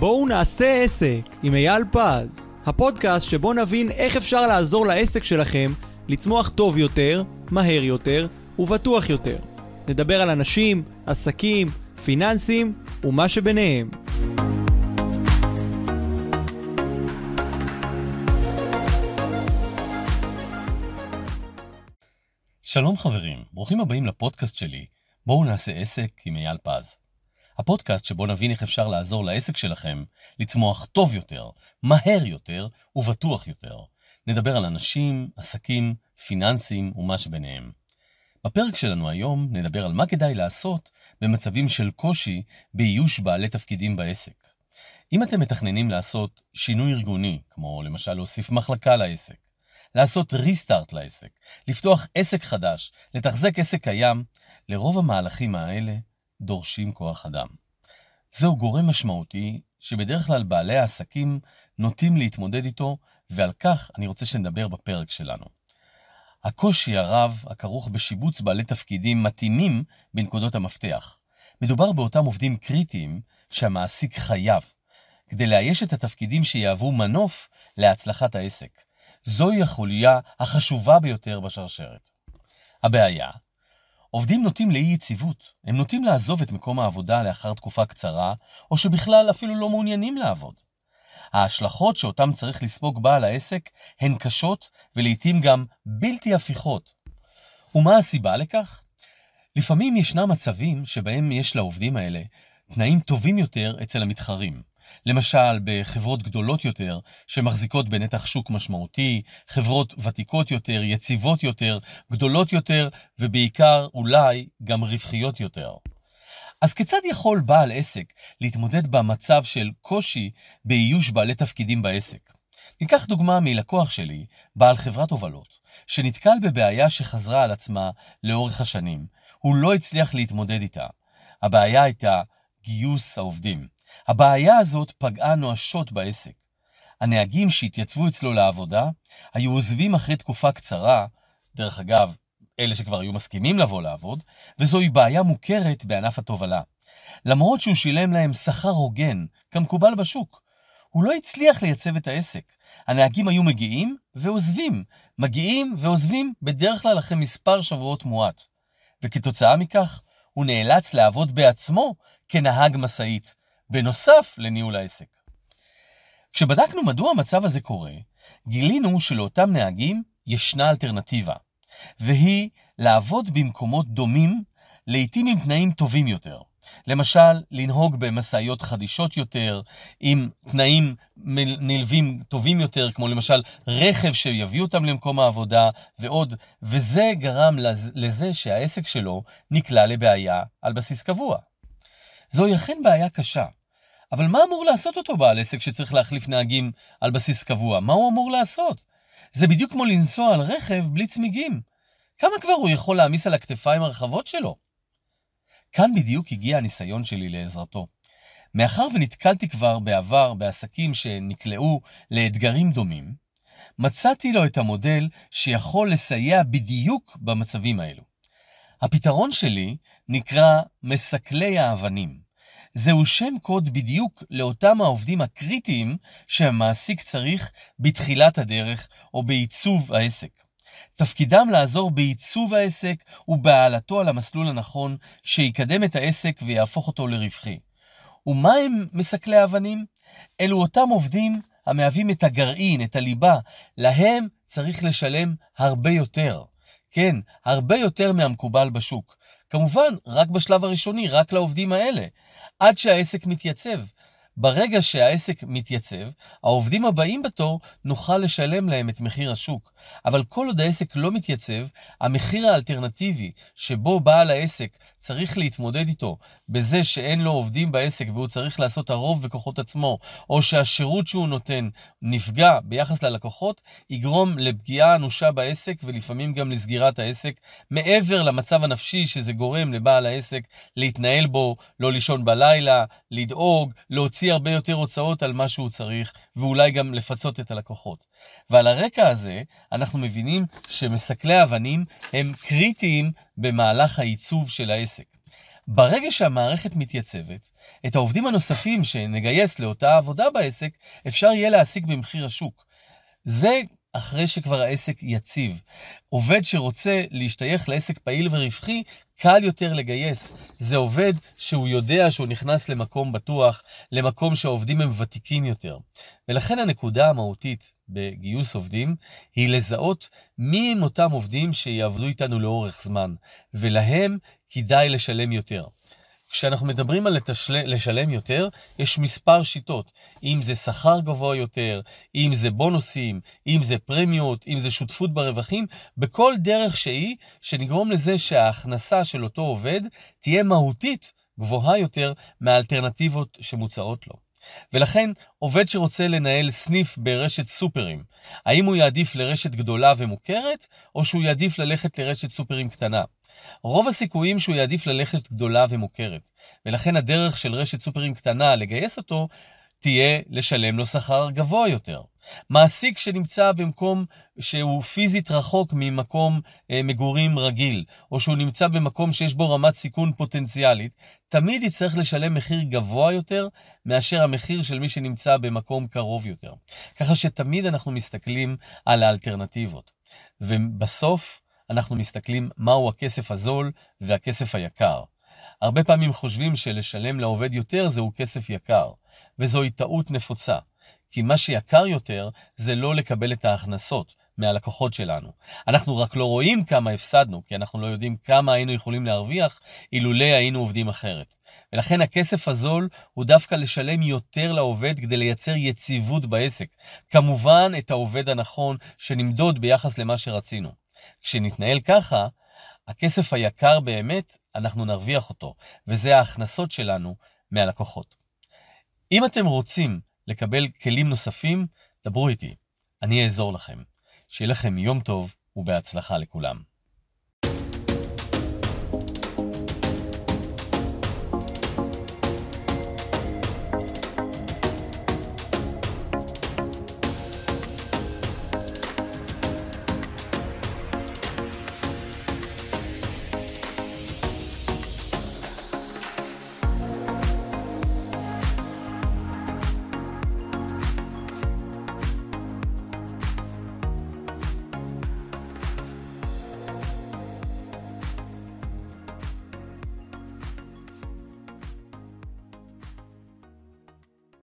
בואו נעשה עסק עם אייל פז, הפודקאסט שבו נבין איך אפשר לעזור לעסק שלכם לצמוח טוב יותר, מהר יותר ובטוח יותר. נדבר על אנשים, עסקים, פיננסים ומה שביניהם. שלום חברים, ברוכים הבאים לפודקאסט שלי, בואו נעשה עסק עם אייל פז. הפודקאסט שבו נבין איך אפשר לעזור לעסק שלכם לצמוח טוב יותר, מהר יותר ובטוח יותר. נדבר על אנשים, עסקים, פיננסים ומה שביניהם. בפרק שלנו היום נדבר על מה כדאי לעשות במצבים של קושי באיוש בעלי תפקידים בעסק. אם אתם מתכננים לעשות שינוי ארגוני, כמו למשל להוסיף מחלקה לעסק, לעשות ריסטארט לעסק, לפתוח עסק חדש, לתחזק עסק קיים, לרוב המהלכים האלה דורשים כוח אדם. זהו גורם משמעותי שבדרך כלל בעלי העסקים נוטים להתמודד איתו, ועל כך אני רוצה שנדבר בפרק שלנו. הקושי הרב הכרוך בשיבוץ בעלי תפקידים מתאימים בנקודות המפתח. מדובר באותם עובדים קריטיים שהמעסיק חייב, כדי לאייש את התפקידים שיהוו מנוף להצלחת העסק. זוהי החוליה החשובה ביותר בשרשרת. הבעיה, עובדים נוטים לאי יציבות, הם נוטים לעזוב את מקום העבודה לאחר תקופה קצרה, או שבכלל אפילו לא מעוניינים לעבוד. ההשלכות שאותם צריך לספוג בעל העסק הן קשות ולעיתים גם בלתי הפיכות. ומה הסיבה לכך? לפעמים ישנם מצבים שבהם יש לעובדים האלה תנאים טובים יותר אצל המתחרים. למשל, בחברות גדולות יותר, שמחזיקות בנתח שוק משמעותי, חברות ותיקות יותר, יציבות יותר, גדולות יותר, ובעיקר, אולי, גם רווחיות יותר. אז כיצד יכול בעל עסק להתמודד במצב של קושי באיוש בעלי תפקידים בעסק? ניקח דוגמה מלקוח שלי, בעל חברת הובלות, שנתקל בבעיה שחזרה על עצמה לאורך השנים. הוא לא הצליח להתמודד איתה. הבעיה הייתה גיוס העובדים. הבעיה הזאת פגעה נואשות בעסק. הנהגים שהתייצבו אצלו לעבודה היו עוזבים אחרי תקופה קצרה, דרך אגב, אלה שכבר היו מסכימים לבוא לעבוד, וזוהי בעיה מוכרת בענף התובלה. למרות שהוא שילם להם שכר הוגן, כמקובל בשוק. הוא לא הצליח לייצב את העסק. הנהגים היו מגיעים ועוזבים, מגיעים ועוזבים בדרך כלל אחרי מספר שבועות מועט. וכתוצאה מכך, הוא נאלץ לעבוד בעצמו כנהג משאית, בנוסף לניהול העסק. כשבדקנו מדוע המצב הזה קורה, גילינו שלאותם נהגים ישנה אלטרנטיבה, והיא לעבוד במקומות דומים, לעתים עם תנאים טובים יותר. למשל, לנהוג במשאיות חדישות יותר, עם תנאים נלווים טובים יותר, כמו למשל רכב שיביא אותם למקום העבודה ועוד, וזה גרם לזה שהעסק שלו נקלע לבעיה על בסיס קבוע. זוהי אכן בעיה קשה, אבל מה אמור לעשות אותו בעל עסק שצריך להחליף נהגים על בסיס קבוע? מה הוא אמור לעשות? זה בדיוק כמו לנסוע על רכב בלי צמיגים. כמה כבר הוא יכול להעמיס על הכתפיים הרחבות שלו? כאן בדיוק הגיע הניסיון שלי לעזרתו. מאחר ונתקלתי כבר בעבר בעסקים שנקלעו לאתגרים דומים, מצאתי לו את המודל שיכול לסייע בדיוק במצבים האלו. הפתרון שלי נקרא מסכלי האבנים. זהו שם קוד בדיוק לאותם העובדים הקריטיים שהמעסיק צריך בתחילת הדרך או בעיצוב העסק. תפקידם לעזור בעיצוב העסק ובהעלתו על המסלול הנכון שיקדם את העסק ויהפוך אותו לרווחי. ומה הם מסכלי האבנים? אלו אותם עובדים המהווים את הגרעין, את הליבה, להם צריך לשלם הרבה יותר. כן, הרבה יותר מהמקובל בשוק. כמובן, רק בשלב הראשוני, רק לעובדים האלה, עד שהעסק מתייצב. ברגע שהעסק מתייצב, העובדים הבאים בתור נוכל לשלם להם את מחיר השוק. אבל כל עוד העסק לא מתייצב, המחיר האלטרנטיבי שבו בעל העסק צריך להתמודד איתו בזה שאין לו עובדים בעסק והוא צריך לעשות הרוב בכוחות עצמו, או שהשירות שהוא נותן נפגע ביחס ללקוחות, יגרום לפגיעה אנושה בעסק ולפעמים גם לסגירת העסק, מעבר למצב הנפשי שזה גורם לבעל העסק להתנהל בו, לא לישון בלילה, לדאוג, להוציא הרבה יותר הוצאות על מה שהוא צריך, ואולי גם לפצות את הלקוחות. ועל הרקע הזה, אנחנו מבינים שמסכלי אבנים הם קריטיים במהלך העיצוב של העסק. ברגע שהמערכת מתייצבת, את העובדים הנוספים שנגייס לאותה עבודה בעסק, אפשר יהיה להעסיק במחיר השוק. זה אחרי שכבר העסק יציב. עובד שרוצה להשתייך לעסק פעיל ורווחי, קל יותר לגייס. זה עובד שהוא יודע שהוא נכנס למקום בטוח, למקום שהעובדים הם ותיקים יותר. ולכן הנקודה המהותית בגיוס עובדים היא לזהות מי הם אותם עובדים שיעבדו איתנו לאורך זמן, ולהם כדאי לשלם יותר. כשאנחנו מדברים על לתשל... לשלם יותר, יש מספר שיטות. אם זה שכר גבוה יותר, אם זה בונוסים, אם זה פרמיות, אם זה שותפות ברווחים, בכל דרך שהיא, שנגרום לזה שההכנסה של אותו עובד תהיה מהותית גבוהה יותר מהאלטרנטיבות שמוצעות לו. ולכן, עובד שרוצה לנהל סניף ברשת סופרים, האם הוא יעדיף לרשת גדולה ומוכרת, או שהוא יעדיף ללכת לרשת סופרים קטנה? רוב הסיכויים שהוא יעדיף ללכת גדולה ומוכרת, ולכן הדרך של רשת סופרים קטנה לגייס אותו, תהיה לשלם לו שכר גבוה יותר. מעסיק שנמצא במקום שהוא פיזית רחוק ממקום אה, מגורים רגיל, או שהוא נמצא במקום שיש בו רמת סיכון פוטנציאלית, תמיד יצטרך לשלם מחיר גבוה יותר מאשר המחיר של מי שנמצא במקום קרוב יותר. ככה שתמיד אנחנו מסתכלים על האלטרנטיבות. ובסוף, אנחנו מסתכלים מהו הכסף הזול והכסף היקר. הרבה פעמים חושבים שלשלם לעובד יותר זהו כסף יקר, וזוהי טעות נפוצה. כי מה שיקר יותר זה לא לקבל את ההכנסות מהלקוחות שלנו. אנחנו רק לא רואים כמה הפסדנו, כי אנחנו לא יודעים כמה היינו יכולים להרוויח אילולא היינו עובדים אחרת. ולכן הכסף הזול הוא דווקא לשלם יותר לעובד כדי לייצר יציבות בעסק. כמובן את העובד הנכון שנמדוד ביחס למה שרצינו. כשנתנהל ככה, הכסף היקר באמת, אנחנו נרוויח אותו, וזה ההכנסות שלנו מהלקוחות. אם אתם רוצים לקבל כלים נוספים, דברו איתי, אני אעזור לכם. שיהיה לכם יום טוב ובהצלחה לכולם.